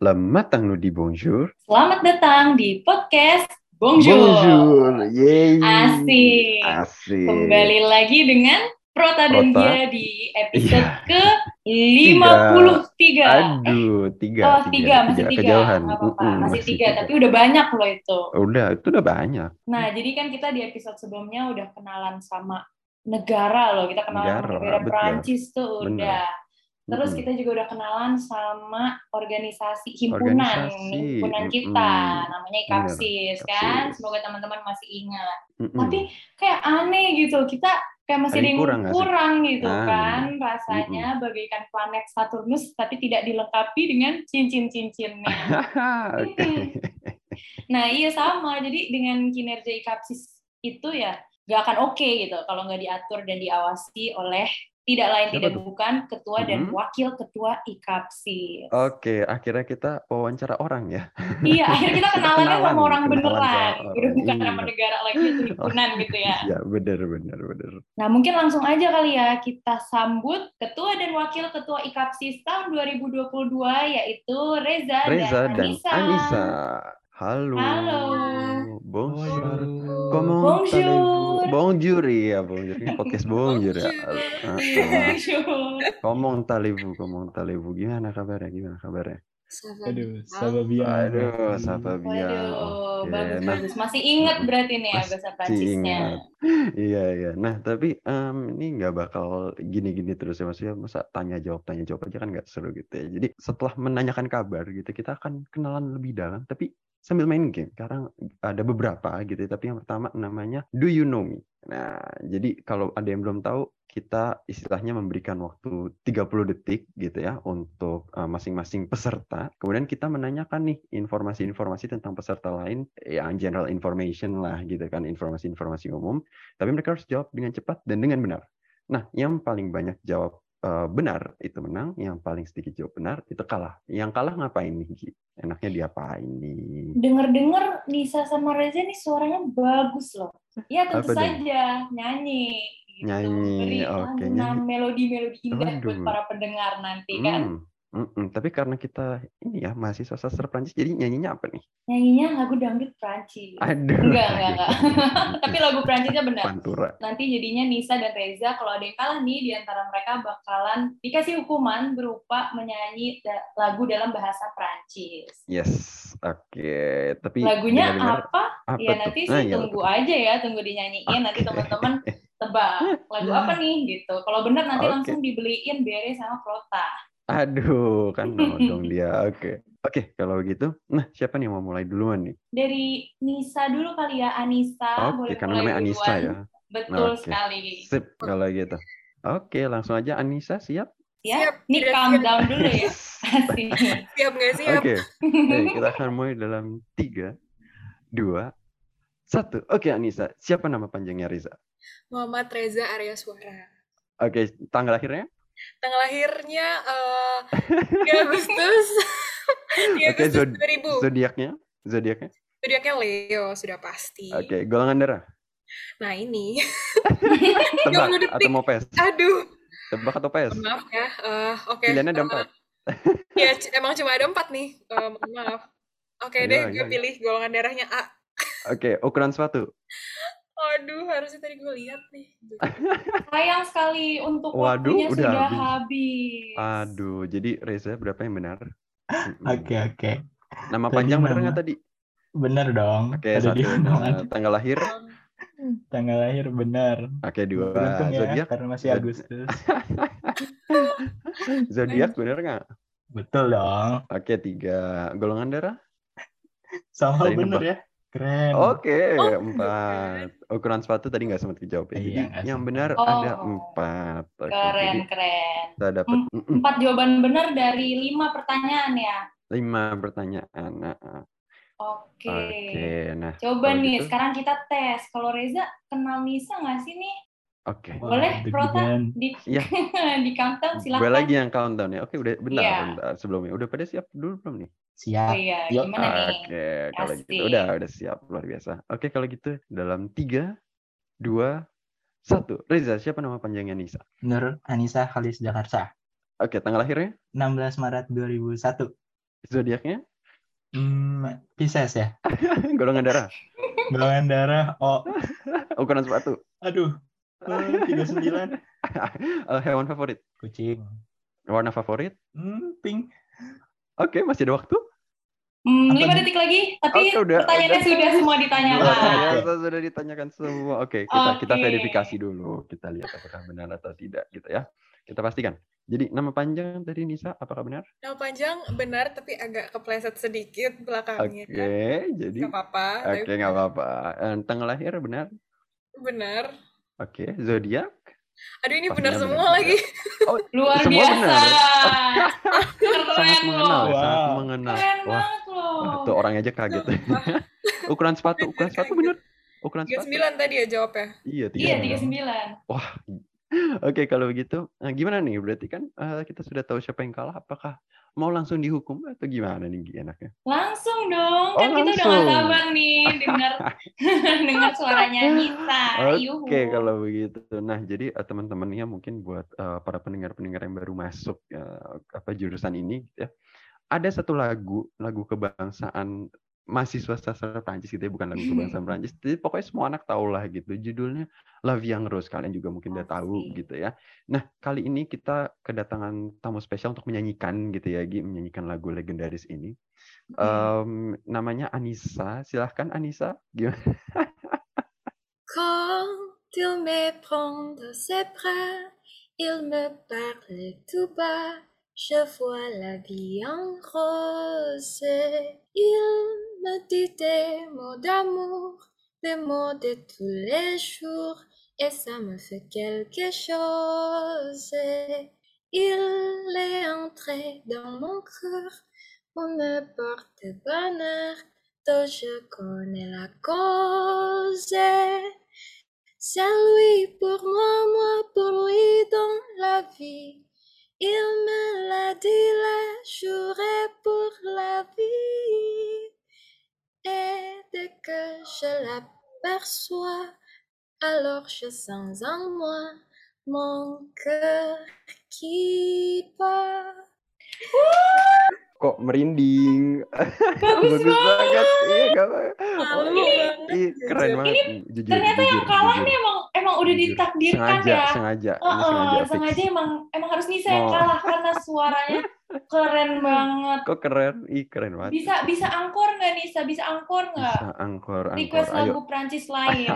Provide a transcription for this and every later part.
Selamat datang di Bonjour. Selamat datang di podcast Bonjour. Bonjour. Yeay. Asik. Asik. Kembali lagi dengan Prota dan Prota. dia di episode Iya. ke 53. Aduh, tiga. oh, tiga, masih tiga. Kejauhan. Nggak apa-apa, Mm-mm, masih tiga, tapi udah banyak loh itu. Udah, itu udah banyak. Nah, jadi kan kita di episode sebelumnya udah kenalan sama negara loh. Kita kenalan Negara, sama negara betul. Prancis tuh Bener. udah. Terus kita juga udah kenalan sama organisasi himpunan, Organisasi, himpunan kita, mm-mm. namanya IKAPSIS kan. Semoga teman-teman masih ingat. Mm-mm. Tapi kayak aneh gitu, kita kayak masih Ada yang kurang kurang, gitu Ah, kan, rasanya bagaikan planet Saturnus tapi tidak dilengkapi dengan cincin-cincinnya. Oke. Nah iya sama, jadi dengan kinerja IKAPSIS itu ya nggak akan oke gitu kalau nggak diatur dan diawasi oleh tidak lain Siapa tidak tuh? bukan ketua dan Mhm. wakil ketua IKAPSIS. Oke, akhirnya kita wawancara orang ya. Iya, akhirnya kita kenalannya Kenalan, sama orang kenalan beneran. sama Udah orang, bukan iya. nama negara lagi itu himpunan gitu ya. Ya, bener, bener, bener. Nah, mungkin langsung aja kali ya kita sambut ketua dan wakil ketua IKAPSIS tahun 2022 yaitu Reza, Reza dan dan Anissa. Anissa. Halo. Halo. Bonjour. Bonjour. Comment Bonjour. Bonjour ya, bonjour. Ini podcast bonjour ya. Bonjour. Comment allez-vous? Comment allez-vous? Gimana kabarnya? Gimana kabarnya? Aduh, sahabat biar. Aduh, Sapa Bia. Waduh, Oke, bagus nah, bagus. Masih ingat berarti nih ya Masih bahasa Prancisnya. ingat. Iya, iya. Nah, tapi em, ini nggak bakal gini-gini terus ya. Maksudnya masa tanya jawab, tanya jawab aja kan nggak seru gitu ya. Jadi setelah menanyakan kabar gitu, kita akan kenalan lebih dalam. Tapi sambil main game. Sekarang ada beberapa gitu. Tapi yang pertama namanya Do You Know Me? Nah, jadi kalau ada yang belum tahu, kita istilahnya memberikan waktu 30 detik gitu ya untuk uh, masing-masing peserta. Kemudian kita menanyakan nih informasi-informasi tentang peserta lain yang general information lah gitu kan, informasi-informasi umum. Tapi mereka harus jawab dengan cepat dan dengan benar. Nah, yang paling banyak jawab benar itu menang, yang paling sedikit jawab benar itu kalah. Yang kalah ngapain nih? Gi? Enaknya diapain nih? Dengar-dengar Nisa sama Reza nih suaranya bagus loh. Ya tentu Apa saja nyanyi. Gitu. Nyanyi, oke, nyanyi. melodi-melodi indah buat Waduh. para pendengar nanti kan. Hmm, mm-mm. Tapi karena kita ini ya mahasiswa sastra Prancis, jadi nyanyinya apa nih? Nyanyinya lagu dangdut Prancis. Aduh. Enggak, enggak, enggak. Tapi lagu Prancisnya benar. Pantura. Nanti jadinya Nisa dan Reza kalau ada yang kalah nih di antara mereka bakalan dikasih hukuman berupa menyanyi da- lagu dalam bahasa Prancis. Yes, oke. Tapi Lagunya apa? apa ya nanti Nah, sih ya, tunggu aja ya, tunggu dinyanyiin nanti Oke. teman-teman tebak lagu apa nih gitu. Kalau benar nanti Oke. langsung dibeliin bere sama Prota. Aduh, kan nodong dia. Oke. Oke, kalau begitu, nah siapa nih yang mau mulai duluan nih? Dari Nisa dulu kali ya, Anissa. Oke, boleh karena namanya Anissa duluan. ya. Betul Oke. sekali. Sip, kalau gitu. Oke, langsung aja Anissa siap? Ya, Siap, ini tidak calm siap. down dulu ya. Siap nggak siap? Oke, kita akan mulai dalam tiga, dua, satu. Oke, Anissa, siapa nama panjangnya Riza? Muhammad Reza Arya Suara. Oke, tanggal lahirnya? Tanggal lahirnya 3 Agustus. 3 Oke, Agustus zod- 2000. Zodiaknya? Zodiaknya? Zodiaknya Leo, sudah pasti. Oke, golongan darah. Nah ini, Tebak 30 detik. atau mau pes? aduh, Tebak atau pes? maaf ya. Eh, Oke. Pilihannya ada eh, empat. Ya, emang cuma ada empat nih. Mohon maaf. Oke Ayo, deh, ayo, gue ayo. pilih golongan darahnya A. Oke, ukuran sepatu. Aduh, harusnya tadi gue lihat nih. Sayang sekali untuk Waduh, waktunya udah sudah habis. habis. Aduh, jadi Reza berapa yang benar? Oke oke, Nama Tadi panjang benar nggak tadi? bener dong. Oke, Ada satu. Nah, lagi? tanggal lahir? Tanggal lahir bener. Oke, dua. Beruntung ya Zodiak? karena masih Agustus. Zodiak benar nggak? Betul dong. Oke, tiga. Golongan darah? Sama nebak. ya. Keren. Oke, Oh, empat. Ukuran sepatu tadi nggak sempat dijawab ya. Iya, Jadi nggak yang benar Oh. ada empat. Keren, jadi keren. kita dapat mm-mm, Empat jawaban benar dari lima pertanyaan ya. lima pertanyaan. Nah, ah. Oke. Oke, nah. Coba nih, gitu- sekarang kita tes. Kalau Reza kenal Nisa nggak sih nih? Oke. Wah, Boleh. Prota? Di, Iya. di countdown, silahkan. Gue lagi yang countdown ya. Oke, udah bentar, Iya. bentar sebelumnya. Udah pada siap dulu belum nih? Oh Siap. iya, gimana nih? Oke, kalau gitu udah udah siap luar biasa. Oke, kalau gitu dalam tiga, dua, satu. Reza, siapa nama panjangnya Nisa? Nur Anissa Khalis Jakarta. Oke, tanggal lahirnya? 16 Maret 2001. Zodiaknya Hmm, Pisces ya. golongan darah, Golongan darah O. ukuran sepatu, Aduh. Eh, 39. Eh, hewan favorit, Kucing. warna favorit. Hmm, pink. Oke, masih ada waktu. Hmm, lima detik lagi, tapi Oke, udah, pertanyaannya udah. sudah semua ditanyakan. biasa sudah ditanyakan semua. Oke, kita kita Oke. verifikasi dulu. Kita lihat apakah benar atau tidak gitu ya. Kita pastikan. Jadi nama panjang tadi Nisa, apakah benar? Nama panjang benar tapi agak kepleset sedikit Oke, belakangnya. jadi Gak apa-apa. oke nggak apa-apa. Eh, Tanggal lahir benar? Benar. Oke, zodiak. Aduh ini benar benar semua juga. lagi. Oh, Luar Semua biasa. benar. sangat Keren mengenal, ya, sangat Wow. mengenal. Keren Wah, wah, tuh orang aja kaget. ukuran sepatu, ukuran sepatu benar? Ukuran sepatu? 39 tadi ya jawabnya. Iya, Iya, 39. 39. Wah, oke kalau begitu, nah, gimana nih? Berarti kan eh, kita sudah tahu siapa yang kalah. Apakah mau langsung dihukum atau gimana nih enaknya? Langsung dong, Oh, kan kita udah gak langsung. sabar nih dengar dengar suaranya. Yuhu. Oke kalau begitu. Nah jadi eh, teman-temannya mungkin buat eh, para pendengar-pendengar yang baru masuk eh, apa jurusan ini, gitu ya, ada satu lagu lagu kebangsaan mahasiswa sastra Prancis gitu ya, bukan lagu kebangsaan Prancis. Jadi pokoknya semua anak tahu lah gitu. Judulnya Vie en Rose. Kalian juga mungkin udah tahu gitu ya. Nah kali ini kita kedatangan tamu spesial untuk menyanyikan gitu ya, Gi, menyanyikan lagu legendaris ini. Em, namanya Anissa. Silahkan Anissa. Gimana? Quand il me prend dans ses bras, il me parle tout bas. Je vois la vie en rose. Il me dit des mots d'amour, des mots de tous les jours, et ça me fait quelque chose. Il est entré dans mon cœur pour me porter bonheur, dont je connais la cause. C'est lui pour moi, moi pour lui dans la vie. Il me l'a dit, là, j'aurai pour la vie. Et dès que je l'aperçois, alors je sens en moi mon cœur qui bat. Kok merinding? Bagus banget. Iya, gak apa Malu Ini- banget. Keren Jujur. banget. Jujur, Ternyata yang kalah jujur. nih emang emang udah ditakdirkan sengaja, ya. sengaja. Heeh, sengaja, fix. sengaja emang emang harus Nisa yang Oh. kalah karena suaranya keren banget. Kok keren? Ih, keren banget. Bisa bisa angkor nggak Nisa? Bisa angkor nggak? Bisa angkor, angkor. Request Ayo. lagu Prancis lain.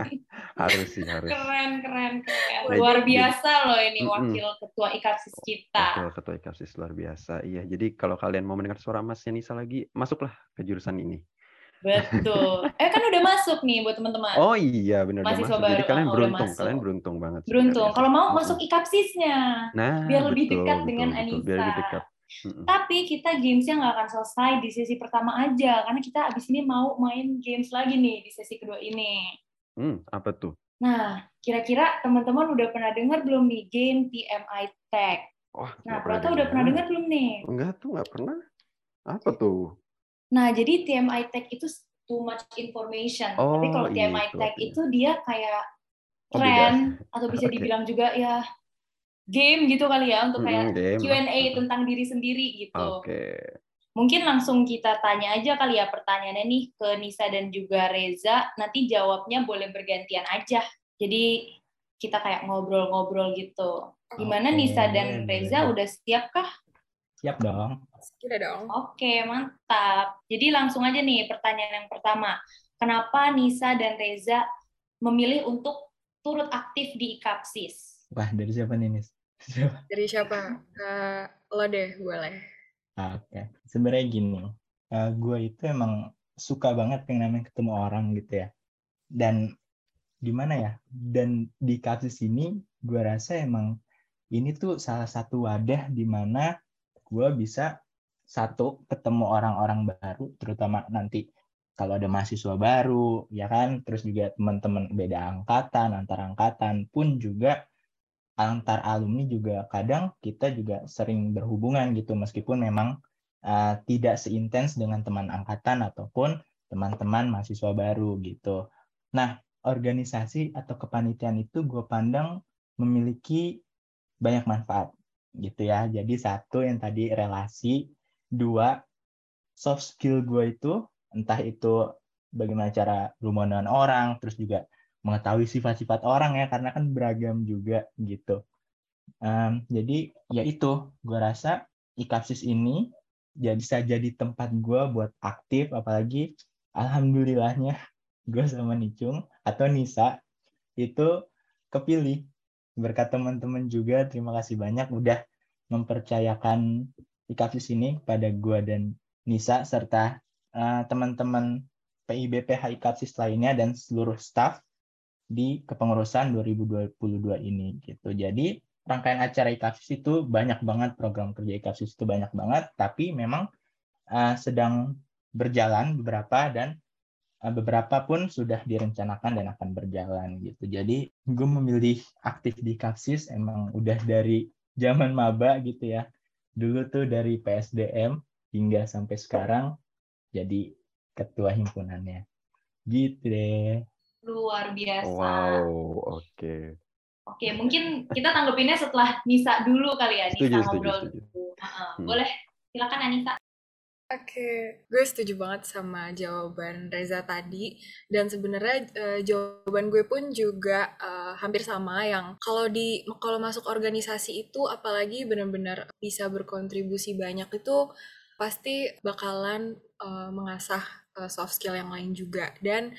harus sih, harus. keren keren keren. Luar biasa loh ini wakil ketua IKAPSIS kita. Betul, ketua IKAPSIS luar biasa. Iya, jadi kalau kalian mau mendengar suara Mas Nisa lagi, masuklah ke jurusan ini. Betul. Eh kan udah masuk nih buat teman-teman. Oh iya, benar udah Mahasiswa masuk. Jadi kalian oh, beruntung, masuk. kalian beruntung banget. Beruntung. Kalau mau masuk IKAPSIS-nya. Nah, biar lebih betul, dekat betul, dengan betul. Biar Anissa. lebih dekat. Mm-mm. Tapi kita gamesnya nggak akan selesai di sesi pertama aja, karena kita abis ini mau main games lagi nih di sesi kedua ini. Hmm, apa tuh? Nah, kira-kira teman-teman udah pernah dengar belum nih game TMI Tag? Wah, Nah, Prata udah pernah dengar belum nih? Enggak tuh, nggak pernah. Apa tuh? Nah, jadi TMI Tag itu too much information. Oh, Tapi kalau TMI itu Tag artinya. itu dia kayak Oh, tren atau bisa dibilang juga ya game gitu kali ya untuk kayak lah. Q&A tentang diri sendiri gitu. Oke. Mungkin langsung kita tanya aja kali ya pertanyaannya nih ke Nisa dan juga Reza. Nanti jawabnya boleh bergantian aja. Jadi kita kayak ngobrol-ngobrol gitu. Gimana Oke, Nisa dan Reza udah siap kah? Siap dong. Udah dong. Oke, mantap. Jadi langsung aja nih pertanyaan yang pertama. Kenapa Nisa dan Reza memilih untuk turut aktif di IKAPSIS? Wah, dari siapa nih, Nis? Siapa? Dari siapa? Eh, lo deh, boleh. Oke, sebenarnya gini, gue itu emang suka banget yang namanya ketemu orang gitu ya. Dan gimana ya? Dan di kasus ini, gue rasa emang ini tuh salah satu wadah di mana gue bisa satu ketemu orang-orang baru, terutama nanti kalau ada mahasiswa baru, ya kan, terus juga teman-teman beda angkatan, antar angkatan pun juga antar alumni juga kadang kita juga sering berhubungan gitu meskipun memang uh, tidak seintens dengan teman angkatan ataupun teman-teman mahasiswa baru gitu. Nah, organisasi atau kepanitiaan itu gue pandang memiliki banyak manfaat gitu ya. Jadi satu yang tadi relasi dua soft skill gue itu entah itu bagaimana cara berhubungan dengan orang terus juga mengetahui sifat-sifat orang ya karena kan beragam juga gitu. Um, jadi ya itu gue rasa ikapsis ini ya bisa jadi tempat gue buat aktif apalagi alhamdulillahnya gue sama Nicung atau Nisa itu kepilih. Berkat teman-teman juga terima kasih banyak udah mempercayakan ikapsis ini pada gue dan Nisa serta uh, teman-teman PIBPH ikapsis lainnya dan seluruh staff di kepengurusan 2022 ini gitu. Jadi rangkaian acara IKAPSIS itu banyak banget program kerja IKAPSIS itu banyak banget tapi memang uh, sedang berjalan beberapa dan uh, beberapa pun sudah direncanakan dan akan berjalan gitu. Jadi gue memilih aktif di IKAPSIS emang udah dari zaman maba gitu ya. Dulu tuh dari PSDM hingga sampai sekarang jadi ketua himpunannya. Gitu deh. Luar biasa. Wow, oke. Okay. Oke, mungkin kita tanggepinnya setelah Nisa dulu kali ya, Nisa setuju, ngobrol setuju. dulu. Hmm. Boleh, silakan Anissa. Oke, gue setuju banget sama jawaban Reza tadi. Dan sebenarnya uh, jawaban gue pun juga uh, hampir sama yang kalau di kalau masuk organisasi itu apalagi benar-benar bisa berkontribusi banyak itu pasti bakalan uh, mengasah uh, soft skill yang lain juga. Dan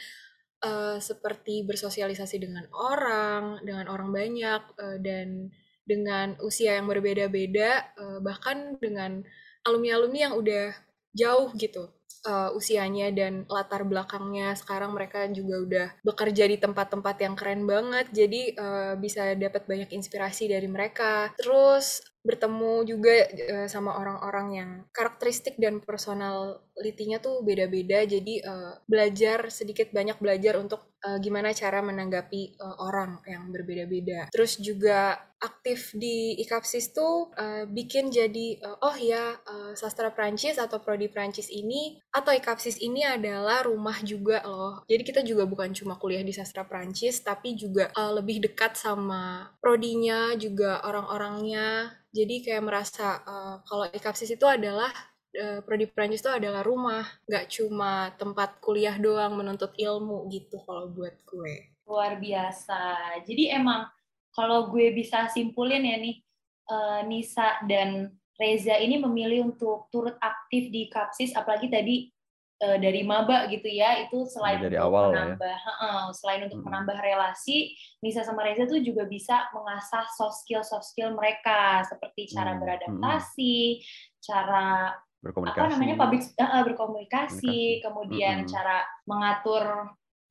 uh, seperti bersosialisasi dengan orang, dengan orang banyak, uh, dan dengan usia yang berbeda-beda, uh, bahkan dengan alumni-alumni yang udah jauh gitu uh, usianya dan latar belakangnya. Sekarang mereka juga udah bekerja di tempat-tempat yang keren banget jadi uh, bisa dapat banyak inspirasi dari mereka. Terus bertemu juga uh, sama orang-orang yang karakteristik dan personalitinya tuh beda-beda jadi uh, belajar sedikit banyak belajar untuk uh, gimana cara menanggapi uh, orang yang berbeda-beda. Terus juga aktif di IKAPSIS tuh uh, bikin jadi uh, oh ya uh, sastra Prancis atau prodi Prancis ini atau IKAPSIS ini adalah rumah juga loh jadi kita juga bukan cuma kuliah di sastra Prancis tapi juga uh, lebih dekat sama prodinya juga orang-orangnya jadi kayak merasa uh, kalau IKAPSIS itu adalah uh, prodi Prancis itu adalah rumah, nggak cuma tempat kuliah doang menuntut ilmu gitu kalau buat gue. Luar biasa. Jadi emang kalau gue bisa simpulin ya nih, Nisa dan Reza ini memilih untuk turut aktif di IKAPSIS, apalagi tadi uh, dari maba gitu ya itu selain dari untuk awal menambah ya. uh, selain untuk Hmm. menambah relasi Nisa sama Reza tuh juga bisa mengasah soft skill soft skill mereka seperti cara Hmm, beradaptasi cara Berkomunikasi. apa namanya public uh, berkomunikasi Komunikasi. kemudian Mm-mm. cara mengatur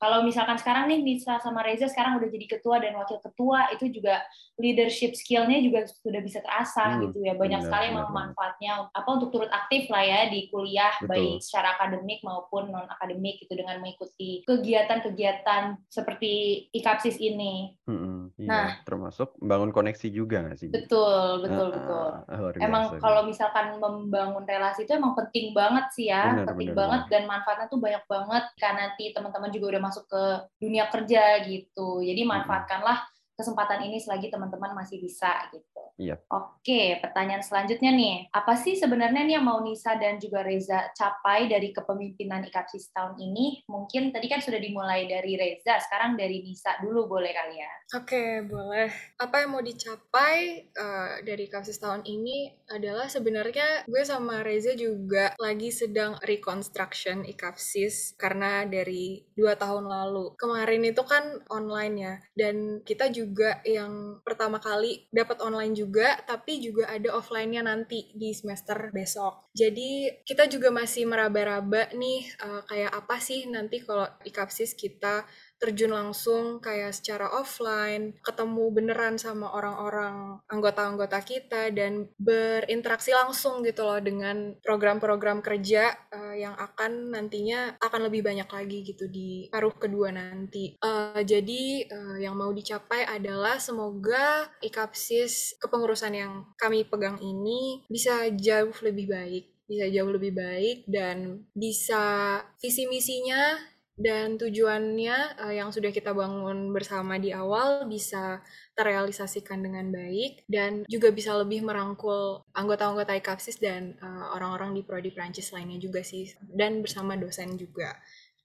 kalau misalkan sekarang nih Nisa sama Reza sekarang udah jadi ketua dan wakil ketua itu juga leadership skill-nya juga sudah bisa terasah Hmm, gitu ya. Banyak benar, sekali benar manfaatnya apa untuk turut aktif lah ya di kuliah Betul. baik secara akademik maupun non akademik gitu dengan mengikuti kegiatan-kegiatan seperti IKAPSIS ini. Mm-mm, iya, Nah. termasuk membangun koneksi juga nggak sih? betul betul Ah, betul. ah, emang kalau misalkan membangun relasi itu emang penting banget sih ya, Benar, penting benar, banget dan manfaatnya tuh banyak banget. Karena nanti teman-teman juga udah masuk ke dunia kerja gitu. Jadi manfaatkanlah kesempatan ini selagi teman-teman masih bisa gitu. Iya. Oke, pertanyaan selanjutnya nih, apa sih sebenarnya nih yang mau Nisa dan juga Reza capai dari kepemimpinan IKAPSIS tahun ini? Mungkin tadi kan sudah dimulai dari Reza, sekarang dari Nisa dulu boleh kali ya? Oke, boleh. Apa yang mau dicapai uh, dari kasus tahun ini adalah sebenarnya gue sama Reza juga lagi sedang reconstruction IKAPSIS karena dari dua tahun lalu. Kemarin itu kan online ya, dan kita juga yang pertama kali dapat online juga, tapi juga ada offline-nya nanti di semester besok. Jadi kita juga masih meraba-raba nih uh, kayak apa sih nanti kalau IKAPSIS kita terjun langsung kayak secara offline, ketemu beneran sama orang-orang anggota-anggota kita dan berinteraksi langsung gitu loh dengan program-program kerja uh, yang akan nantinya akan lebih banyak lagi gitu di paruh kedua nanti. Uh, jadi uh, yang mau dicapai adalah semoga IKAPSIS kepengurusan yang kami pegang ini bisa jauh lebih baik bisa jauh lebih baik dan bisa visi misinya dan tujuannya uh, yang sudah kita bangun bersama di awal bisa terrealisasikan dengan baik dan juga bisa lebih merangkul anggota-anggota IKAPSIS dan uh, orang-orang di prodi Prancis lainnya juga sih dan bersama dosen juga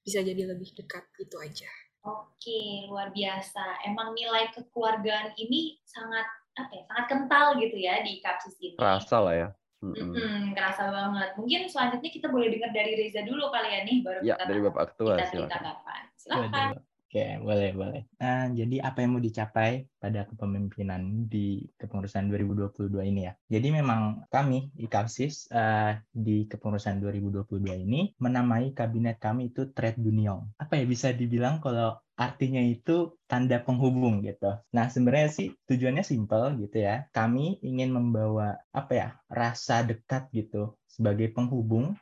bisa jadi lebih dekat itu aja. Oke, luar biasa. Emang nilai kekeluargaan ini sangat apa ya, sangat kental gitu ya di IKAPSIS ini. Rasa lah ya. Mm -hmm, kerasa banget. Mungkin selanjutnya kita boleh dengar dari Reza dulu kali ya nih, baru ya, kita dari Bapak Ketua, kita cerita kapan. Silakan. Oke, boleh, boleh. Nah, jadi apa yang mau dicapai pada kepemimpinan di kepengurusan 2022 ini ya? Jadi memang kami, IKAPSIS, uh, di kepengurusan 2022 ini, menamai kabinet kami itu Trade Union. Apa ya, bisa dibilang kalau artinya itu tanda penghubung gitu. Nah, sebenarnya sih tujuannya simpel gitu ya. Kami ingin membawa apa ya, rasa dekat gitu sebagai penghubung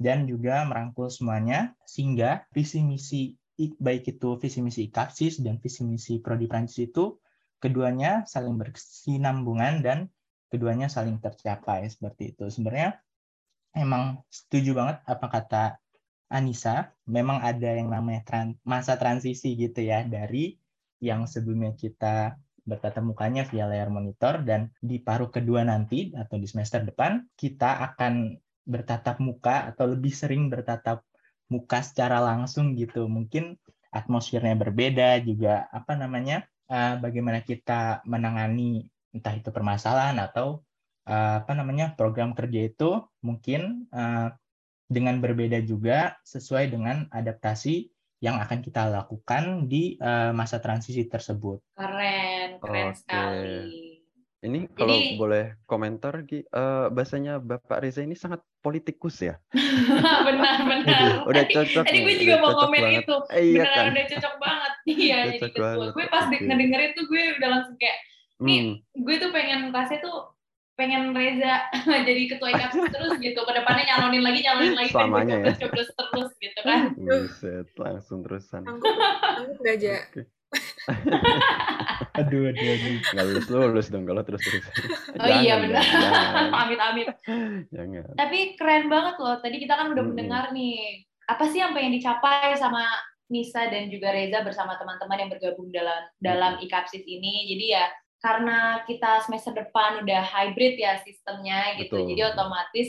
dan juga merangkul semuanya sehingga visi misi baik itu visi misi IKAPSIS dan visi misi Prodi Prancis itu keduanya saling berkesinambungan dan keduanya saling tercapai seperti itu. Sebenarnya emang setuju banget apa kata Anissa, memang ada yang namanya tran masa transisi gitu ya dari yang sebelumnya kita bertatap mukanya via layar monitor dan di paruh kedua nanti atau di semester depan kita akan bertatap muka atau lebih sering bertatap muka secara langsung gitu. Mungkin atmosfernya berbeda juga apa namanya uh, bagaimana kita menangani entah itu permasalahan atau uh, apa namanya program kerja itu mungkin uh, dengan berbeda juga sesuai dengan adaptasi yang akan kita lakukan di uh, masa transisi tersebut. Keren, keren okay. sekali. Ini kalau Jadi, boleh komentar, uh, bahasanya Bapak Reza ini sangat politikus ya? benar, benar. udah cocok. Tadi gue juga mau komen banget. itu. Eh, iya Beneran kan? udah cocok banget. Iya, jadi ketua. Gue pas okay. ngedengerin tuh gue udah langsung kayak, nih hmm. gue tuh pengen kelasnya tuh pengen Reza jadi ketua IKAP terus gitu. Ke depannya nyalonin lagi, nyalonin lagi. Selamanya ya? Coblos terus gitu kan. Buset, langsung terusan. Angkut, angkut gak aja. Okay. aduh, aduh, aduh. Nggak lulus lulus dong kalau terus terus. Oh jangan, iya benar. amit amit. Jangan. Tapi keren banget loh. Tadi kita kan udah hmm. mendengar nih apa sih yang pengen dicapai sama Nisa dan juga Reza bersama teman-teman yang bergabung dalam dalam IKAPSIS ini. Jadi ya karena kita semester depan udah hybrid ya sistemnya gitu. Betul. Jadi otomatis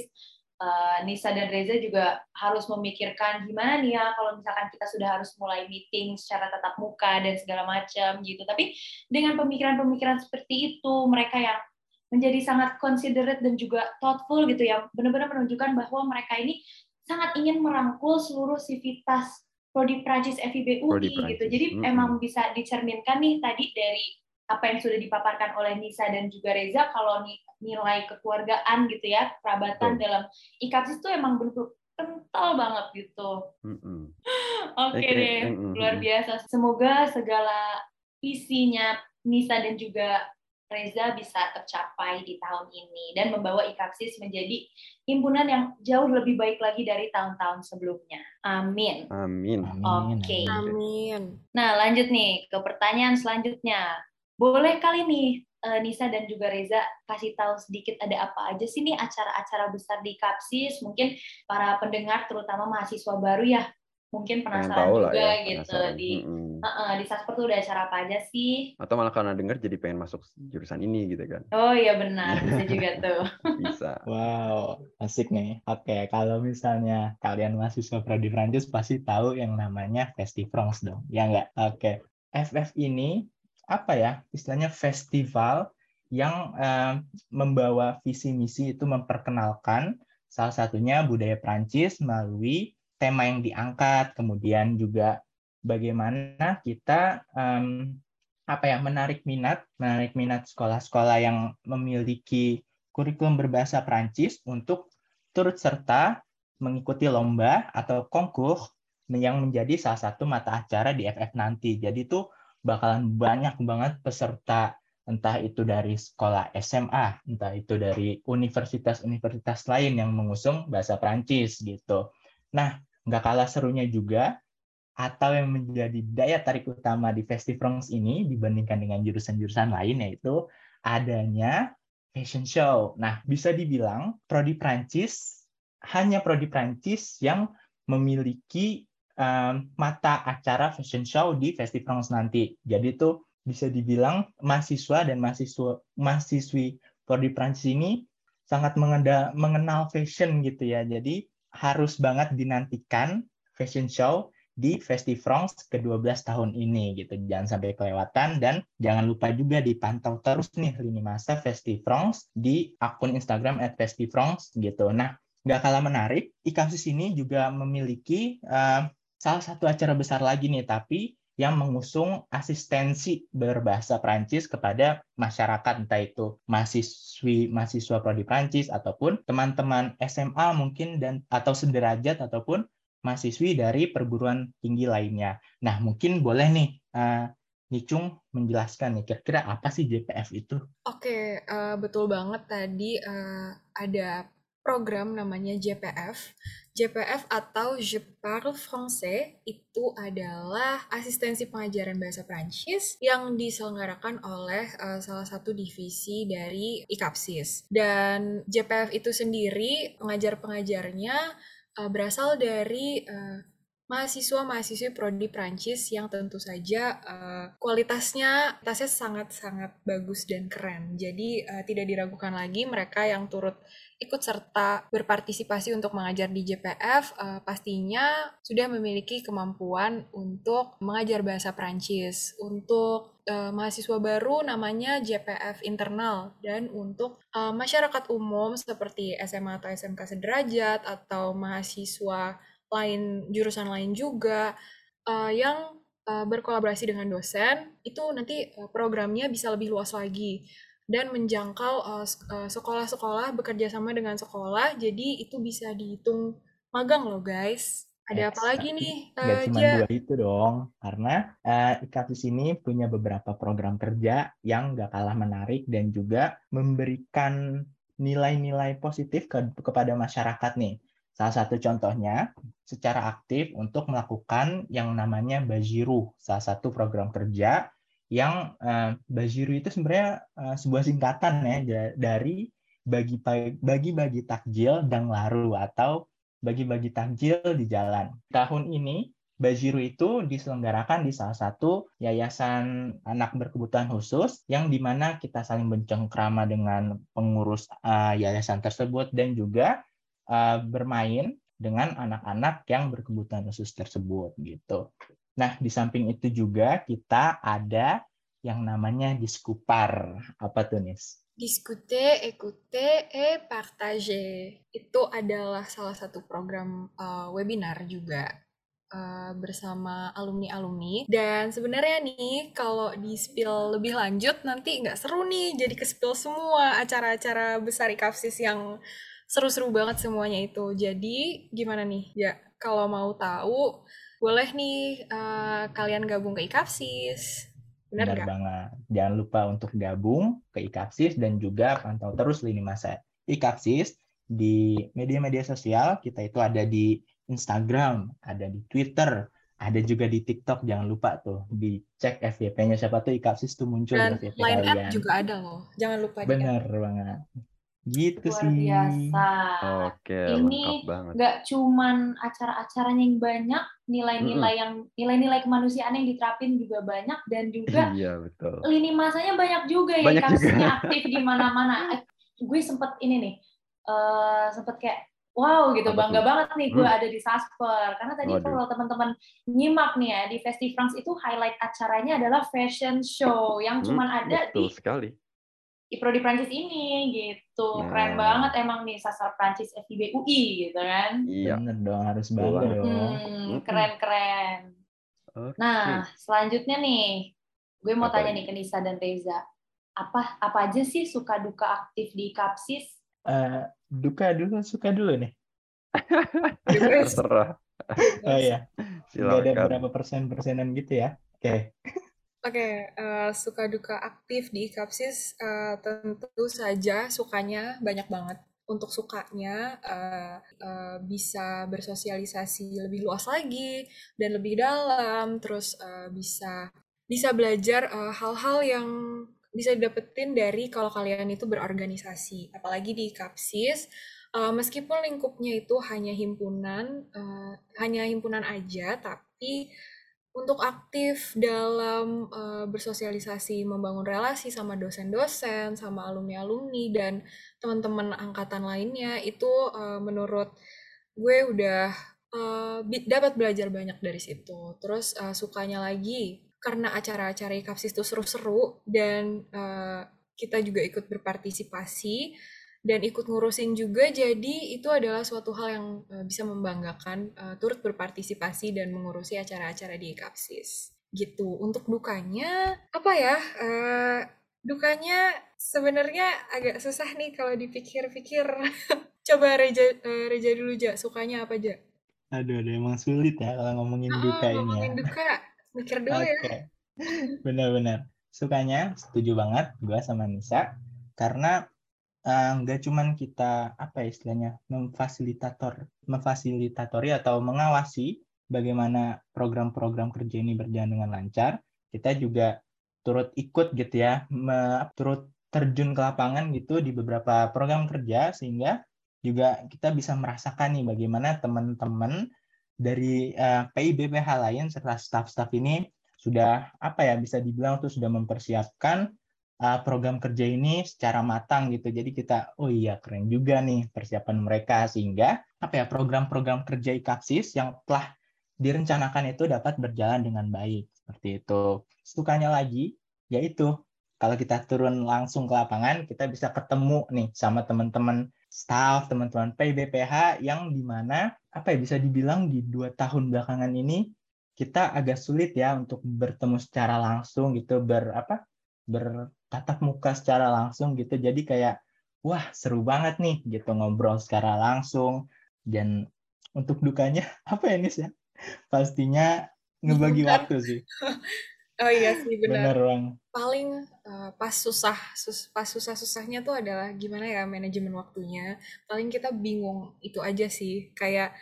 uh, Nisa dan Reza juga harus memikirkan gimana nih ya kalau misalkan kita sudah harus mulai meeting secara tatap muka dan segala macam gitu. Tapi dengan pemikiran-pemikiran seperti itu, mereka yang menjadi sangat considerate dan juga thoughtful gitu ya, benar-benar menunjukkan bahwa mereka ini sangat ingin merangkul seluruh sivitas prodi Prancis FIB UI gitu. Jadi mm -hmm. emang bisa dicerminkan nih tadi dari apa yang sudah dipaparkan oleh Nisa dan juga Reza kalau nilai kekeluargaan gitu ya kerabatan oh. dalam ikapsis itu emang bentuk kental banget gitu. Mm -hmm. Oke okay deh, mm -hmm. luar biasa. Semoga segala visinya Nisa dan juga Reza bisa tercapai di tahun ini dan membawa IKAPSIS menjadi himpunan yang jauh lebih baik lagi dari tahun-tahun sebelumnya. Amin. Amin. Oke. Okay. Amin. Nah, lanjut nih ke pertanyaan selanjutnya. Boleh kali nih uh, Nisa dan juga Reza kasih tahu sedikit ada apa aja sih nih acara-acara besar di Kapsis? Mungkin para pendengar terutama mahasiswa baru ya mungkin penasaran juga ya, gitu. penasaran. di mm -hmm. uh, uh, di Sasper tuh ada acara apa aja sih? Atau malah karena dengar jadi pengen masuk jurusan ini gitu kan. Oh iya benar bisa juga tuh. Bisa. Wow asik nih. Oke kalau misalnya kalian mahasiswa prodi Prancis pasti tahu yang namanya Festifrance dong ya nggak? Oke FF ini apa ya istilahnya festival yang uh, membawa visi misi itu memperkenalkan salah satunya budaya Prancis melalui tema yang diangkat kemudian juga bagaimana kita um, apa ya menarik minat menarik minat sekolah-sekolah yang memiliki kurikulum berbahasa Prancis untuk turut serta mengikuti lomba atau konkur yang menjadi salah satu mata acara di FF nanti. Jadi itu bakalan banyak banget peserta entah itu dari sekolah SMA, entah itu dari universitas-universitas lain yang mengusung bahasa Prancis gitu. Nah, nggak kalah serunya juga, atau yang menjadi daya tarik utama di Festifrance ini dibandingkan dengan jurusan-jurusan lain yaitu adanya fashion show. Nah, bisa dibilang prodi Prancis hanya prodi Prancis yang memiliki um, mata acara fashion show di Festifrance nanti. Jadi tuh bisa dibilang mahasiswa dan mahasiswa mahasiswi Prodi Prancis ini sangat mengenda, mengenal fashion gitu ya. Jadi harus banget dinantikan fashion show di Festifrance ke-12 tahun ini gitu. Jangan sampai kelewatan dan jangan lupa juga dipantau terus nih lini masa Festifrance di akun Instagram @festifrance gitu. Nah, nggak kalah menarik, IKAPSIS ini juga memiliki uh, salah satu acara besar lagi nih, tapi yang mengusung asistensi berbahasa Prancis kepada masyarakat entah itu mahasiswi mahasiswa prodi Prancis ataupun teman-teman SMA mungkin dan atau sederajat ataupun mahasiswi dari perguruan tinggi lainnya. Nah, mungkin boleh nih uh, Nicung menjelaskan nih kira-kira apa sih JPF itu? Oke, uh, betul banget tadi uh, ada program namanya JPF. JPF atau Je Parle Français itu adalah asistensi pengajaran bahasa Prancis yang diselenggarakan oleh uh, salah satu divisi dari IKAPSIS. Dan JPF itu sendiri pengajar-pengajarnya uh, berasal dari uh, mahasiswa-mahasiswi prodi Prancis yang tentu saja uh, kualitasnya kualitasnya sangat-sangat bagus dan keren. Jadi uh, tidak diragukan lagi mereka yang turut ikut serta berpartisipasi untuk mengajar di JPF uh, pastinya sudah memiliki kemampuan untuk mengajar bahasa Prancis. Untuk uh, mahasiswa baru namanya JPF internal dan untuk uh, masyarakat umum seperti SMA atau SMK sederajat atau mahasiswa lain jurusan lain juga uh, yang berkolaborasi dengan dosen itu nanti programnya bisa lebih luas lagi dan menjangkau sekolah-sekolah bekerja sama dengan sekolah. Jadi itu bisa dihitung magang loh guys. Ada apa lagi nih uh, Gak cuma dua itu dong. Karena uh, IKAPIS ini punya beberapa program kerja yang gak kalah menarik dan juga memberikan nilai-nilai positif ke, kepada masyarakat nih. Salah satu contohnya, secara aktif untuk melakukan yang namanya Bajiru, salah satu program kerja yang uh, Bajiru itu sebenarnya uh, sebuah singkatan ya dari bagi bagi bagi takjil dan laru atau bagi-bagi takjil di jalan. Tahun ini Bajiru itu diselenggarakan di salah satu yayasan anak berkebutuhan khusus yang di mana kita saling bercengkrama dengan pengurus uh, yayasan tersebut dan juga uh, bermain dengan anak-anak yang berkebutuhan khusus tersebut gitu. Nah, di samping itu juga kita ada yang namanya diskupar. Apa tuh, Nis? Discuter, écouter, et partager. Itu adalah salah satu program uh, webinar juga uh, bersama alumni-alumni. Dan sebenarnya nih, kalau di spill lebih lanjut, nanti nggak seru nih, jadi ke spill semua acara-acara besar IKAFSIS yang seru-seru banget semuanya itu. Jadi gimana nih? Ya, kalau mau tahu boleh nih uh, kalian gabung ke IKAPSIS. Benar, Benar banget. Jangan lupa untuk gabung ke IKAPSIS dan juga pantau terus lini masa IKAPSIS di media-media sosial. Kita itu ada di Instagram, ada di Twitter, ada juga di TikTok. Jangan lupa tuh dicek FYP-nya siapa tuh IKAPSIS tuh muncul dan di FYP line kalian. juga ada loh. Jangan lupa. Benar banget. Gitu Luar sih. biasa. Oke, Ini nggak cuman acara-acaranya yang banyak, nilai-nilai yang nilai-nilai kemanusiaan yang diterapin juga banyak dan juga Iya, betul. lini masanya banyak juga ya Banyak kasusnya juga. aktif di mana-mana. Eh, gue sempet ini nih, eh sempet kayak wow gitu Apa bangga tuh? banget nih gue Hmm. ada di Sasper karena tadi Waduh. kalau teman-teman nyimak nih ya di Festifrance itu highlight acaranya adalah fashion show yang Hmm, cuman ada betul di sekali. Di Prodi Prancis ini gitu. Keren Nah. banget emang nih sasar Prancis FIB UI gitu kan. Iya. Bener dong, harus bangga banget. dong. Hmm, keren-keren. Oke. Nah, selanjutnya nih, gue mau Apa tanya lagi? nih ke Nisa dan Reza. Apa apa aja sih suka duka aktif di Kapsis? Eh, duka dulu, suka dulu nih. Terserah. Oh iya, nggak ada Silakan. berapa persen-persenan gitu ya. Oke. Oke, eh, suka duka aktif di Kapsis eh, tentu saja sukanya banyak banget. Untuk sukanya eh, eh, bisa bersosialisasi lebih luas lagi dan lebih dalam, terus eh, bisa bisa belajar hal-hal yang bisa didapetin dari kalau kalian itu berorganisasi. Apalagi di Kapsis, uh, meskipun lingkupnya itu hanya himpunan, uh, hanya himpunan aja, tapi untuk aktif dalam uh, bersosialisasi, membangun relasi sama dosen-dosen, sama alumni-alumni dan teman-teman angkatan lainnya itu uh, menurut gue udah uh, dapat belajar banyak dari situ. Terus uh, sukanya lagi karena acara-acara IKAPSIS itu seru-seru dan uh, kita juga ikut berpartisipasi dan ikut ngurusin juga jadi itu adalah suatu hal yang uh, bisa membanggakan uh, turut berpartisipasi dan mengurusi acara-acara di Kapsis. Gitu. Untuk dukanya apa ya uh, dukanya sebenarnya agak susah nih kalau dipikir-pikir. Coba Reja uh, Reja dulu aja sukanya apa aja aduh aduh emang sulit ya kalau ngomongin oh, duka ini ya. ngomongin ya. duka. Mikir dulu okay. ya benar-benar sukanya setuju banget gue sama Nisa karena nggak uh, cuman kita apa ya istilahnya memfasilitator memfasilitatori atau mengawasi bagaimana program-program kerja ini berjalan dengan lancar kita juga turut ikut gitu ya me, turut terjun ke lapangan gitu di beberapa program kerja sehingga juga kita bisa merasakan nih bagaimana teman-teman dari uh, eh, PIBPH lain serta staff-staff ini sudah apa ya bisa dibilang tuh sudah mempersiapkan uh, program kerja ini secara matang gitu. Jadi kita, oh iya keren juga nih persiapan mereka sehingga apa ya program-program kerja IKAPSIS yang telah direncanakan itu dapat berjalan dengan baik seperti itu. Sukanya lagi yaitu kalau kita turun langsung ke lapangan kita bisa ketemu nih sama teman-teman staff, teman-teman PBPH yang di mana apa ya bisa dibilang di dua tahun belakangan ini kita agak sulit ya untuk bertemu secara langsung gitu ber apa bertatap muka secara langsung gitu. Jadi kayak wah seru banget nih gitu ngobrol secara langsung dan untuk dukanya apa ya Nis ya? Pastinya ngebagi Bukan. waktu sih. oh iya sih benar. Benar bang. Paling uh, pas susah sus, pas susah susahnya tuh adalah gimana ya manajemen waktunya. Paling kita bingung itu aja sih. Kayak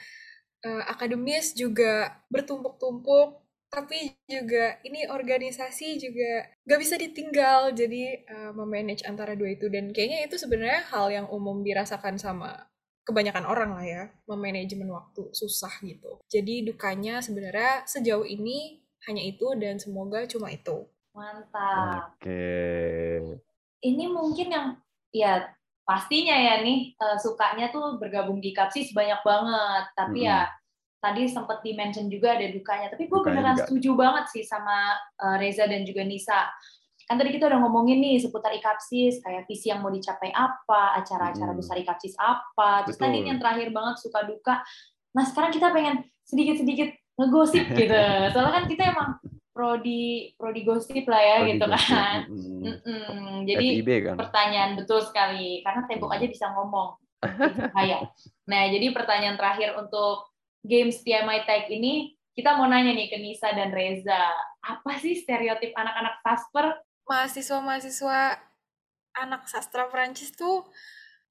uh, akademis juga bertumpuk-tumpuk tapi juga ini organisasi juga gak bisa ditinggal jadi uh, memanage antara dua itu. Dan kayaknya itu sebenarnya hal yang umum dirasakan sama kebanyakan orang lah ya memanajemen waktu susah gitu. Jadi dukanya sebenarnya sejauh ini hanya itu dan semoga cuma itu. Mantap. Oke. Okay. ini mungkin yang ya pastinya ya nih uh, sukanya tuh bergabung di kapsis banyak banget. Tapi -hmm. ya tadi sempat di-mention juga ada dukanya. Tapi gue beneran juga. setuju banget sih sama uh, Reza dan juga Nisa. Kan tadi kita udah ngomongin nih seputar IKAPSIS, kayak visi yang mau dicapai apa, acara-acara hmm. besar IKAPSIS apa. Terus Betul. tadi yang terakhir banget suka duka. Nah sekarang kita pengen sedikit-sedikit ngegosip gitu. Soalnya kan kita emang prodi prodi gosip lah ya prodi gitu gosip. kan. Mm -mm. Jadi kan? pertanyaan betul sekali karena tembok aja bisa ngomong. Kayak. Nah jadi pertanyaan terakhir untuk games TMI Tech ini kita mau nanya nih ke Nisa dan Reza, apa sih stereotip anak-anak sastra? Mahasiswa-mahasiswa anak sastra Prancis tuh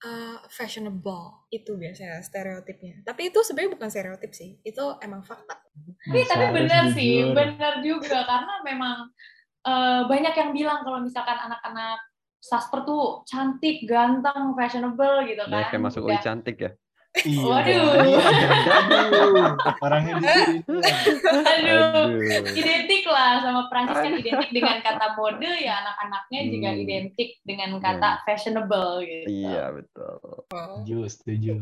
uh, fashionable itu biasanya stereotipnya. Tapi itu sebenarnya bukan stereotip sih, itu emang fakta. Tapi tapi benar sih, benar juga karena memang uh, banyak yang bilang kalau misalkan anak-anak sastra tuh cantik, ganteng, fashionable gitu kan. Ya, kayak masuk UI cantik ya. Iya. Waduh. Orangnya di situ. Aduh. Identik lah sama Prancis kan identik dengan kata mode ya anak-anaknya hmm. juga identik dengan kata hmm. fashionable gitu. Iya betul. Setuju, setuju.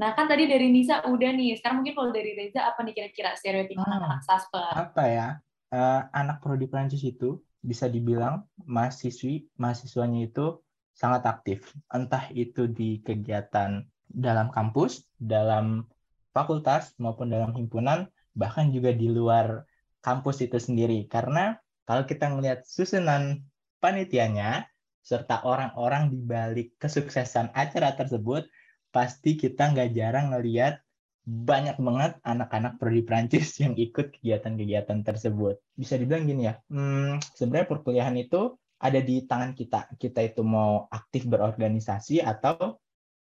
Nah kan tadi dari Nisa udah nih. Sekarang mungkin kalau dari Reza apa nih kira-kira stereotip hmm. anak-anak sasper? Apa ya? Uh, anak prodi Prancis itu bisa dibilang mahasiswi mahasiswanya itu sangat aktif. Entah itu di kegiatan dalam kampus, dalam fakultas maupun dalam himpunan, bahkan juga di luar kampus itu sendiri. Karena kalau kita melihat susunan panitianya serta orang-orang di balik kesuksesan acara tersebut, pasti kita nggak jarang ngelihat banyak banget anak-anak prodi Prancis yang ikut kegiatan-kegiatan tersebut. Bisa dibilang gini ya, hmm, sebenarnya perkuliahan itu ada di tangan kita. Kita itu mau aktif berorganisasi atau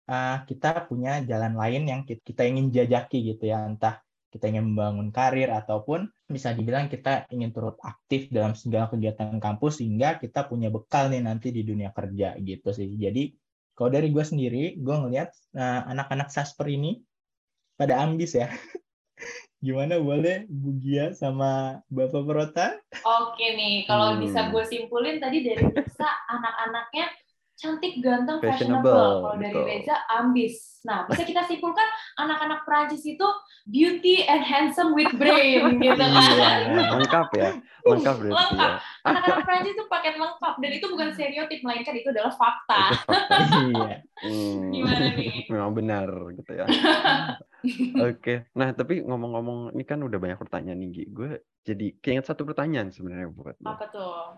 uh, kita punya jalan lain yang kita ingin jajaki gitu ya entah kita ingin membangun karir ataupun bisa dibilang kita ingin turut aktif dalam segala kegiatan kampus sehingga kita punya bekal nih nanti di dunia kerja gitu sih. Jadi Kalau dari gue sendiri, gue ngelihat nah, anak-anak sasper ini pada ambis ya. Gimana boleh Bu Gia sama Bapak Prota? Oke nih, kalau Hmm. bisa gue simpulin tadi dari Reza anak-anaknya cantik, ganteng, Fashionable, fashionable. Kalau dari. Reza ambis. Nah, bisa kita simpulkan anak-anak Prancis itu beauty and handsome with brain gitu kan. Iya. lengkap ya lengkap berarti ya Lengkap. Anak-anak Prancis itu paket lengkap dan itu bukan stereotip melainkan itu adalah fakta. itu fakta Iya. Hmm, Gimana nih? memang benar gitu ya oke nah tapi ngomong-ngomong ini kan udah banyak pertanyaan nih Gi gue jadi keinget satu pertanyaan sebenarnya buat lo Apa tuh?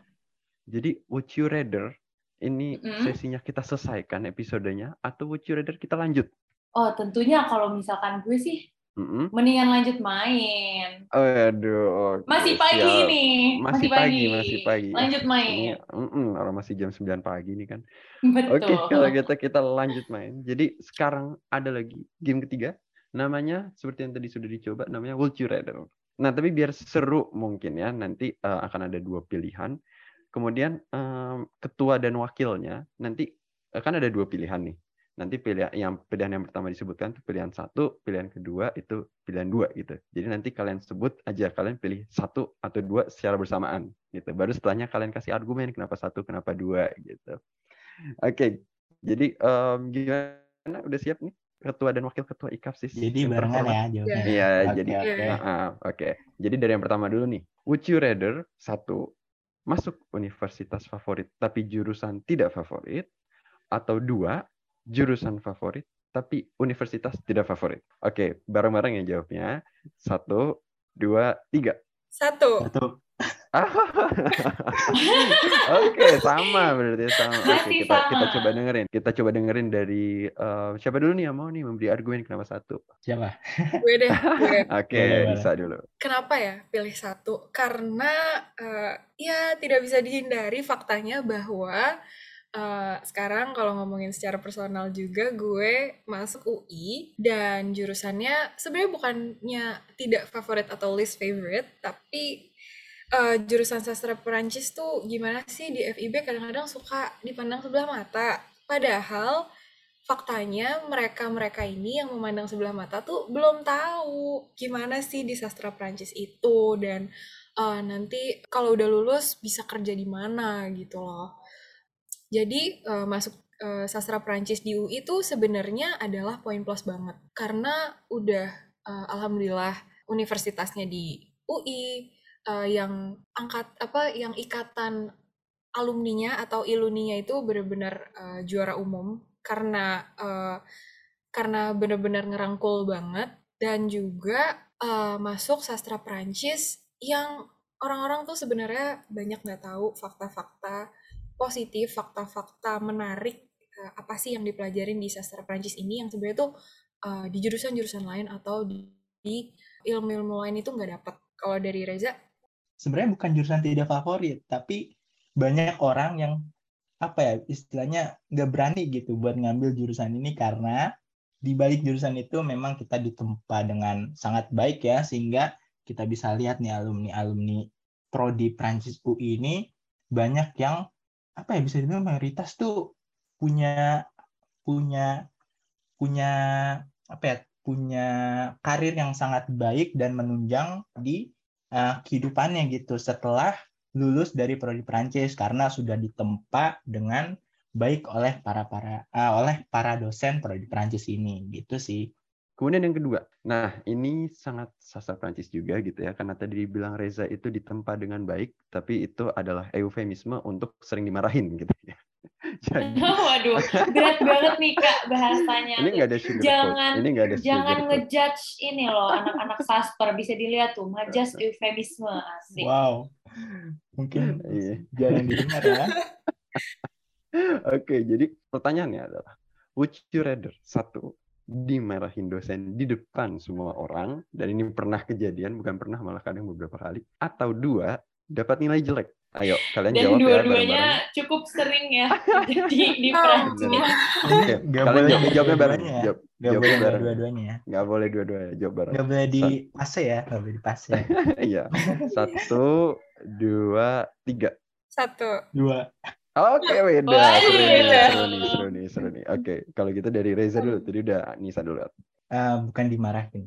jadi would you rather ini Mm-mm. sesinya kita selesaikan episodenya atau would you rather kita lanjut Oh, tentunya kalau misalkan gue sih Mm-mm. mendingan lanjut main. Oh, aduh, oke, Masih pagi siap. nih. Masih pagi, masih pagi. Lanjut main. mm-mm, orang masih jam 9 pagi nih kan. Betul. Oke, kalau gitu kita lanjut main. Jadi sekarang ada lagi game ketiga. Namanya seperti yang tadi sudah dicoba, namanya Would You Rather. Nah, tapi biar seru mungkin ya, nanti eh, akan ada dua pilihan. Kemudian em, ketua dan wakilnya nanti eh, kan ada dua pilihan nih. Nanti pilihan yang pilihan yang pertama disebutkan itu pilihan satu, pilihan kedua itu pilihan dua gitu. Jadi nanti kalian sebut aja kalian pilih satu atau dua secara bersamaan gitu. Baru setelahnya kalian kasih argumen kenapa satu, kenapa dua gitu. Oke, jadi em, gimana? Udah siap nih ketua dan wakil ketua IKAPSIS? Jadi barengan ya jawabannya. Iya, Oke, jadi oke. Ah, oke. Jadi dari yang pertama dulu nih. Would you rather satu masuk universitas favorit tapi jurusan tidak favorit atau dua jurusan favorit tapi universitas tidak favorit? Oke, bareng-bareng ya jawabnya. Satu, dua, tiga. Satu. Satu. Oke, sama berarti sama. Masih kita kita sama. coba dengerin. Kita coba dengerin dari eh, siapa dulu nih yang mau nih memberi argumen kenapa satu? Siapa? Gue deh. Oke, bisa dulu. Kenapa ya pilih satu? Karena eh, ya tidak bisa dihindari faktanya bahwa eh, sekarang kalau ngomongin secara personal juga gue masuk UI dan jurusannya sebenarnya bukannya tidak favorit atau least favorite, tapi eh, jurusan sastra Perancis tuh gimana sih di FIB kadang-kadang suka dipandang sebelah mata. Padahal faktanya mereka-mereka ini yang memandang sebelah mata tuh belum tahu gimana sih di sastra Prancis itu dan eh, nanti kalau udah lulus bisa kerja di mana gitu loh. Jadi eh, masuk sastra Prancis di UI itu sebenarnya adalah poin plus banget karena udah eh, alhamdulillah universitasnya di UI eh, yang angkat apa yang ikatan alumninya atau iluninya itu benar-benar eh, juara umum karena eh, karena benar-benar ngerangkul banget dan juga eh, masuk sastra Prancis yang orang-orang tuh sebenarnya banyak nggak tahu fakta-fakta positif, fakta-fakta menarik eh, apa sih yang dipelajarin di sastra Prancis ini yang sebenarnya tuh di jurusan-jurusan lain atau di, di ilmu-ilmu lain itu nggak dapat. Kalau dari Reza, Sebenarnya bukan jurusan tidak favorit, tapi banyak orang yang apa ya istilahnya nggak berani gitu buat ngambil jurusan ini karena di balik jurusan itu memang kita ditempa dengan sangat baik ya sehingga kita bisa lihat nih alumni-alumni prodi Prancis UI ini banyak yang apa ya bisa dibilang mayoritas tuh punya punya punya apa ya punya karir yang sangat baik dan menunjang di uh, kehidupannya gitu setelah lulus dari prodi Prancis karena sudah ditempa dengan baik oleh para para ah, oleh para dosen prodi Prancis ini gitu sih. Kemudian yang kedua, nah ini sangat sastra Prancis juga gitu ya, karena tadi dibilang Reza itu ditempa dengan baik, tapi itu adalah eufemisme untuk sering dimarahin gitu ya. Jadi Waduh, berat banget nih kak bahasanya. ini nggak ada sugar Jangan- ini nggak ada Jangan ngejudge ini loh anak-anak sasper bisa dilihat tuh ngejudge eufemisme asik. Wow. Mungkin Iya. jarang didengar ya. Oke, jadi pertanyaannya adalah, would you rather satu dimarahin dosen di depan semua orang dan ini pernah kejadian bukan pernah malah kadang beberapa kali atau dua dapat nilai jelek ayo kalian Dan jawab ya dua-duanya cukup sering ya jadi di Oh. Prancis. Kalian boleh jawab, jawabnya bareng ya. jawab, jawabnya boleh bareng dua-duanya ya. nggak boleh dua-duanya jawab bareng Nggak boleh di pase ya, nggak boleh di pase. iya satu dua tiga satu. Dua. Oke, beda. Wah, Seru nih, beda. seru nih, seru nih, seru nih. Oke, kalau gitu dari Reza dulu. Tadi udah Nisa dulu. Eh, bukan dimarahin.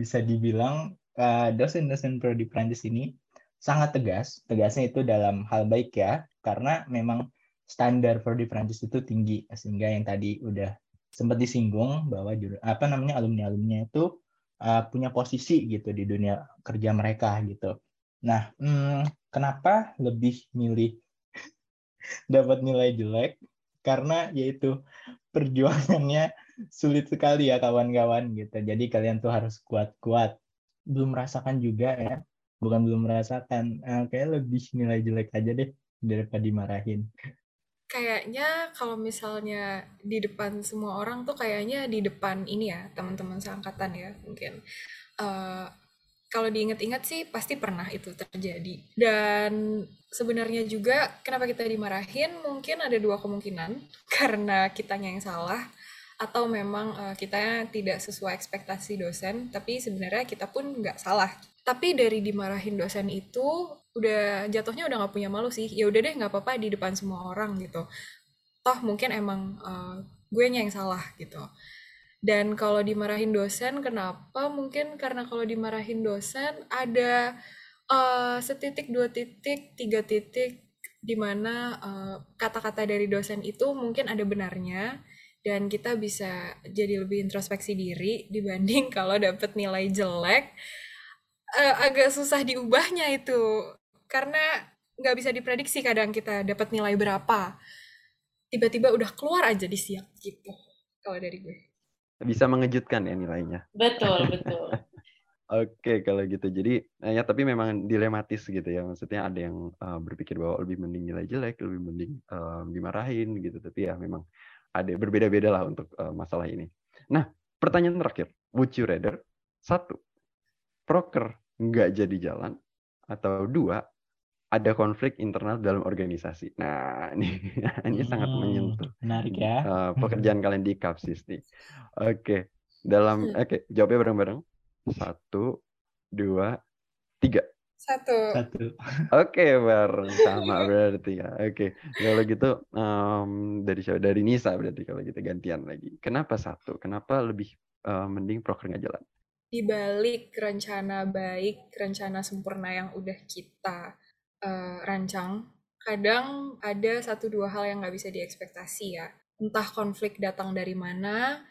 Bisa dibilang eh, dosen-dosen prodi Prancis ini sangat tegas. Tegasnya itu dalam hal baik ya, karena memang standar prodi Prancis itu tinggi sehingga yang tadi udah sempat disinggung bahwa juru- apa namanya alumni-alumni itu eh, punya posisi gitu di dunia kerja mereka gitu. Nah, hmm, kenapa lebih milih dapat nilai jelek? Karena yaitu perjuangannya sulit sekali ya kawan-kawan gitu. Jadi kalian tuh harus kuat-kuat. Belum merasakan juga ya. Bukan belum merasakan. Eh, kayak lebih nilai jelek aja deh daripada dimarahin. Kayaknya kalau misalnya di depan semua orang tuh kayaknya di depan ini ya teman-teman seangkatan ya mungkin. Eh, kalau diingat-ingat sih pasti pernah itu terjadi. Dan sebenarnya juga kenapa kita dimarahin mungkin ada dua kemungkinan karena kitanya yang salah atau memang eh, kita tidak sesuai ekspektasi dosen tapi sebenarnya kita pun nggak salah. Tapi dari dimarahin dosen itu udah jatuhnya udah nggak punya malu sih. Ya udah deh nggak apa-apa di depan semua orang gitu. Toh mungkin emang eh, gue yang salah gitu. Dan kalau dimarahin dosen, kenapa? Mungkin karena kalau dimarahin dosen ada eh, setitik, dua titik, tiga titik di mana eh, kata-kata dari dosen itu mungkin ada benarnya dan kita bisa jadi lebih introspeksi diri dibanding kalau dapet nilai jelek eh, agak susah diubahnya itu. Karena nggak bisa diprediksi kadang kita dapat nilai berapa. Tiba-tiba udah keluar aja di siap gitu kalau dari gue Bisa mengejutkan ya nilainya. Betul, betul. Oke, kalau gitu. Jadi, eh, ya tapi memang dilematis gitu ya. Maksudnya ada yang eh, berpikir bahwa lebih mending nilai jelek, lebih mending eh, dimarahin gitu. Tapi ya memang ada berbeda-beda lah untuk eh, masalah ini. Nah, pertanyaan terakhir. Would you rather? Satu, proker nggak jadi jalan. Atau dua, ada konflik internal dalam organisasi. Nah, ini, ini sangat Hmm, menyentuh Menarik ya. eh, pekerjaan kalian di Kapsis nih. Oke, dalam oke jawabnya bareng-bareng. Satu, dua, tiga. satu Satu. Oke, bareng sama berarti ya. Oke, kalau gitu em, dari siapa? Dari Nisa berarti kalau gitu gantian lagi. Kenapa satu? Kenapa lebih eh, mending proker nggak jalan? di balik rencana baik, rencana sempurna yang udah kita eh, rancang, kadang ada satu dua hal yang nggak bisa diekspektasi ya. Entah konflik datang dari mana,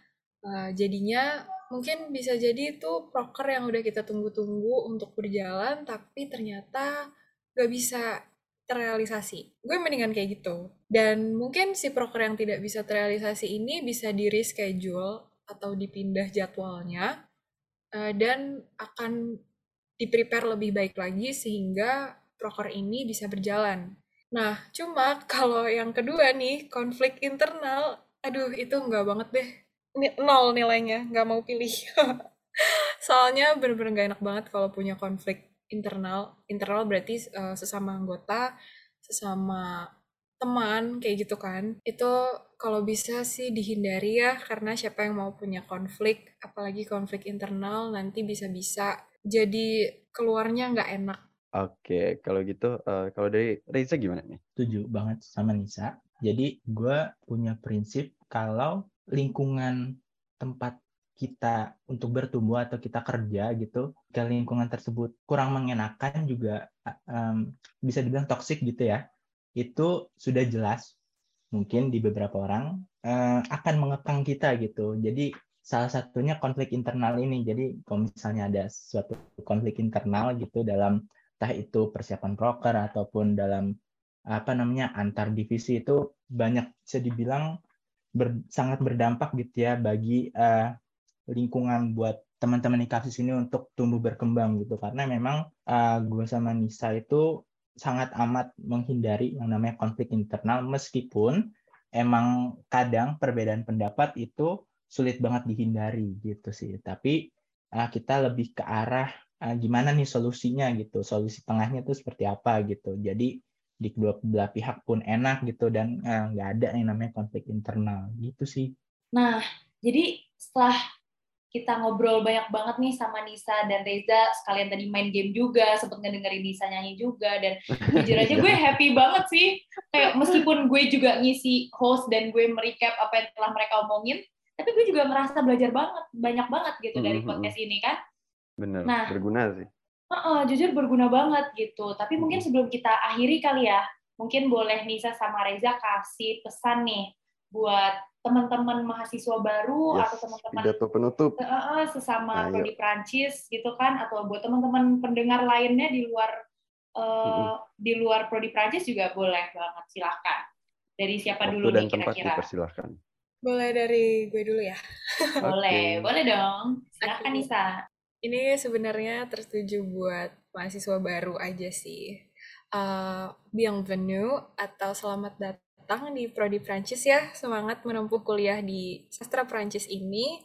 eh, jadinya mungkin bisa jadi itu proker yang udah kita tunggu-tunggu untuk berjalan, tapi ternyata nggak bisa terrealisasi. Gue mendingan kayak gitu. Dan mungkin si proker yang tidak bisa terrealisasi ini bisa di reschedule atau dipindah jadwalnya eh, dan akan di-prepare lebih baik lagi sehingga proker ini bisa berjalan. Nah, cuma kalau yang kedua nih, konflik internal, aduh itu nggak banget deh. Nol nilainya, nggak mau pilih. Soalnya bener-bener nggak enak banget kalau punya konflik internal. Internal berarti eh, sesama anggota, sesama teman, kayak gitu kan. Itu kalau bisa sih dihindari ya, karena siapa yang mau punya konflik, apalagi konflik internal, nanti bisa-bisa jadi keluarnya nggak enak. Oke, kalau gitu eh, kalau dari Reza gimana nih? Setuju banget sama Nisa. Jadi gue punya prinsip kalau lingkungan tempat kita untuk bertumbuh atau kita kerja gitu, ke lingkungan tersebut kurang mengenakan juga em, bisa dibilang toksik gitu ya. Itu sudah jelas mungkin di beberapa orang eh, akan mengekang kita gitu. Jadi salah satunya konflik internal ini. Jadi kalau misalnya ada suatu konflik internal gitu dalam entah itu persiapan proker ataupun dalam apa namanya antar divisi itu banyak bisa dibilang ber- sangat berdampak gitu ya bagi eh, lingkungan buat teman-teman di kasus ini untuk tumbuh berkembang gitu. Karena memang eh, gue sama Nisa itu sangat amat menghindari yang namanya konflik internal meskipun emang kadang perbedaan pendapat itu sulit banget dihindari gitu sih. Tapi eh, kita lebih ke arah eh, gimana nih solusinya? gitu. Solusi tengahnya itu seperti apa gitu. Jadi di kedua belah pihak pun enak gitu dan eh, nggak ada yang namanya konflik internal. Gitu sih. Nah, jadi setelah kita ngobrol banyak banget nih sama Nisa dan Reza sekalian tadi main game juga sempet ngedengerin Nisa nyanyi juga dan jujur aja gue happy banget sih. Kayak meskipun gue juga ngisi host dan gue merecap apa yang telah mereka omongin tapi gue juga merasa belajar banget banyak banget gitu dari Mhm, mhm. podcast ini kan Bener, Nah. berguna sih. Heeh, jujur berguna banget gitu tapi mungkin sebelum kita akhiri kali ya mungkin boleh Nisa sama Reza kasih pesan nih buat teman-teman mahasiswa baru Yes, atau teman-teman pidato penutup. Eh, eh, sesama Ayo. prodi Prancis gitu kan atau buat teman-teman pendengar lainnya di luar eh, di luar prodi Prancis juga boleh banget silahkan dari siapa Waktu dulu dan nih kira-kira dipersilahkan. Boleh dari gue dulu ya. boleh Oke. boleh dong silahkan. Nisa Ini sebenarnya tertuju buat mahasiswa baru aja sih. Eh, bienvenue atau selamat datang di Prodi Prancis ya. Semangat menempuh kuliah di sastra Prancis ini.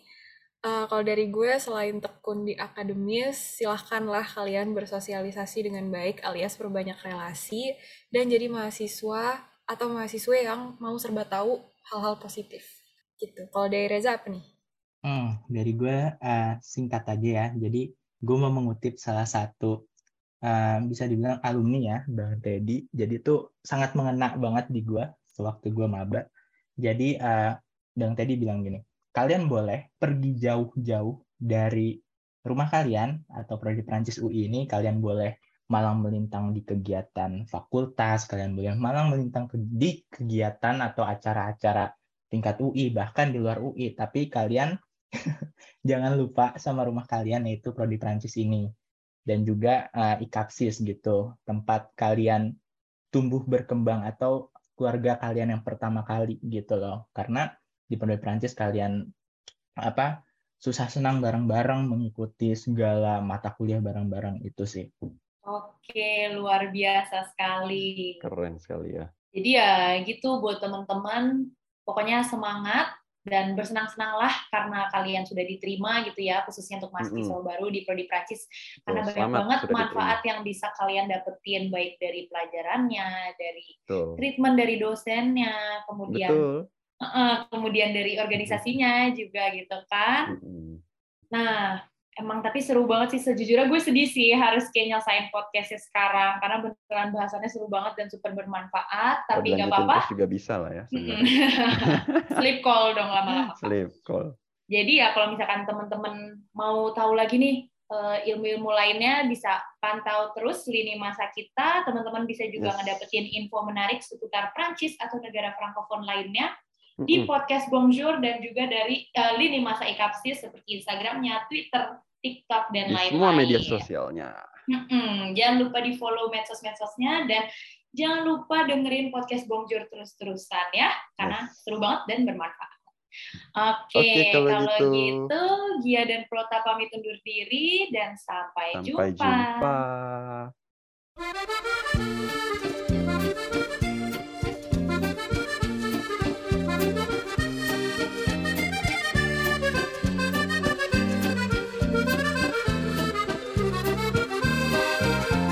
Eh, kalau dari gue, selain tekun di akademis, silahkanlah kalian bersosialisasi dengan baik alias perbanyak relasi dan jadi mahasiswa atau mahasiswa yang mau serba tahu hal-hal positif. Gitu. Kalau dari Reza apa nih? Hmm, dari gue eh, singkat aja ya. Jadi gue mau mengutip salah satu eh, bisa dibilang alumni ya, Bang Teddy. Jadi itu sangat mengena banget di gue sewaktu gue maba. Jadi eh, Bang Teddy bilang gini, kalian boleh pergi jauh-jauh dari rumah kalian atau prodi Prancis UI ini, kalian boleh malang melintang di kegiatan fakultas, kalian boleh malang melintang di kegiatan atau acara-acara tingkat UI bahkan di luar UI, tapi kalian jangan lupa sama rumah kalian yaitu prodi Prancis ini. Dan juga eh, IKAPSIS gitu. Tempat kalian tumbuh berkembang atau keluarga kalian yang pertama kali gitu loh. Karena di prodi Prancis kalian apa susah senang bareng-bareng mengikuti segala mata kuliah bareng-bareng itu sih. Oke luar biasa sekali. Keren sekali ya. jadi ya gitu buat teman-teman. Pokoknya semangat dan bersenang-senanglah karena kalian sudah diterima gitu ya khususnya untuk mahasiswa baru di prodi Prancis karena banyak banget manfaat yang bisa kalian dapetin baik dari pelajarannya dari Betul. treatment dari dosennya kemudian Betul. eh, kemudian dari organisasinya juga gitu kan Mm-mm. nah emang tapi seru banget sih sejujurnya gue sedih sih harus kayak nyelesain podcastnya sekarang karena beneran bahasannya seru banget dan super bermanfaat tapi nggak apa-apa juga bisa lah ya sleep call dong lama-lama Sleep call. Jadi ya kalau misalkan teman-teman mau tahu lagi nih eh, ilmu-ilmu lainnya bisa pantau terus lini masa kita. Teman-teman bisa juga Yes. ngedapetin info menarik seputar Prancis atau negara frankofon lainnya di podcast Bonjour dan juga dari eh, lini masa Ikapsis seperti Instagramnya, Twitter, TikTok dan lain-lain. Semua media sosialnya. Mm-mm. Jangan lupa di follow medsos-medsosnya dan jangan lupa dengerin podcast Bongjur terus-terusan ya, karena yes. seru banget dan bermanfaat. Oke, okay, okay, kalau, kalau gitu. gitu Gia dan Prota pamit undur diri dan sampai, sampai jumpa. jumpa.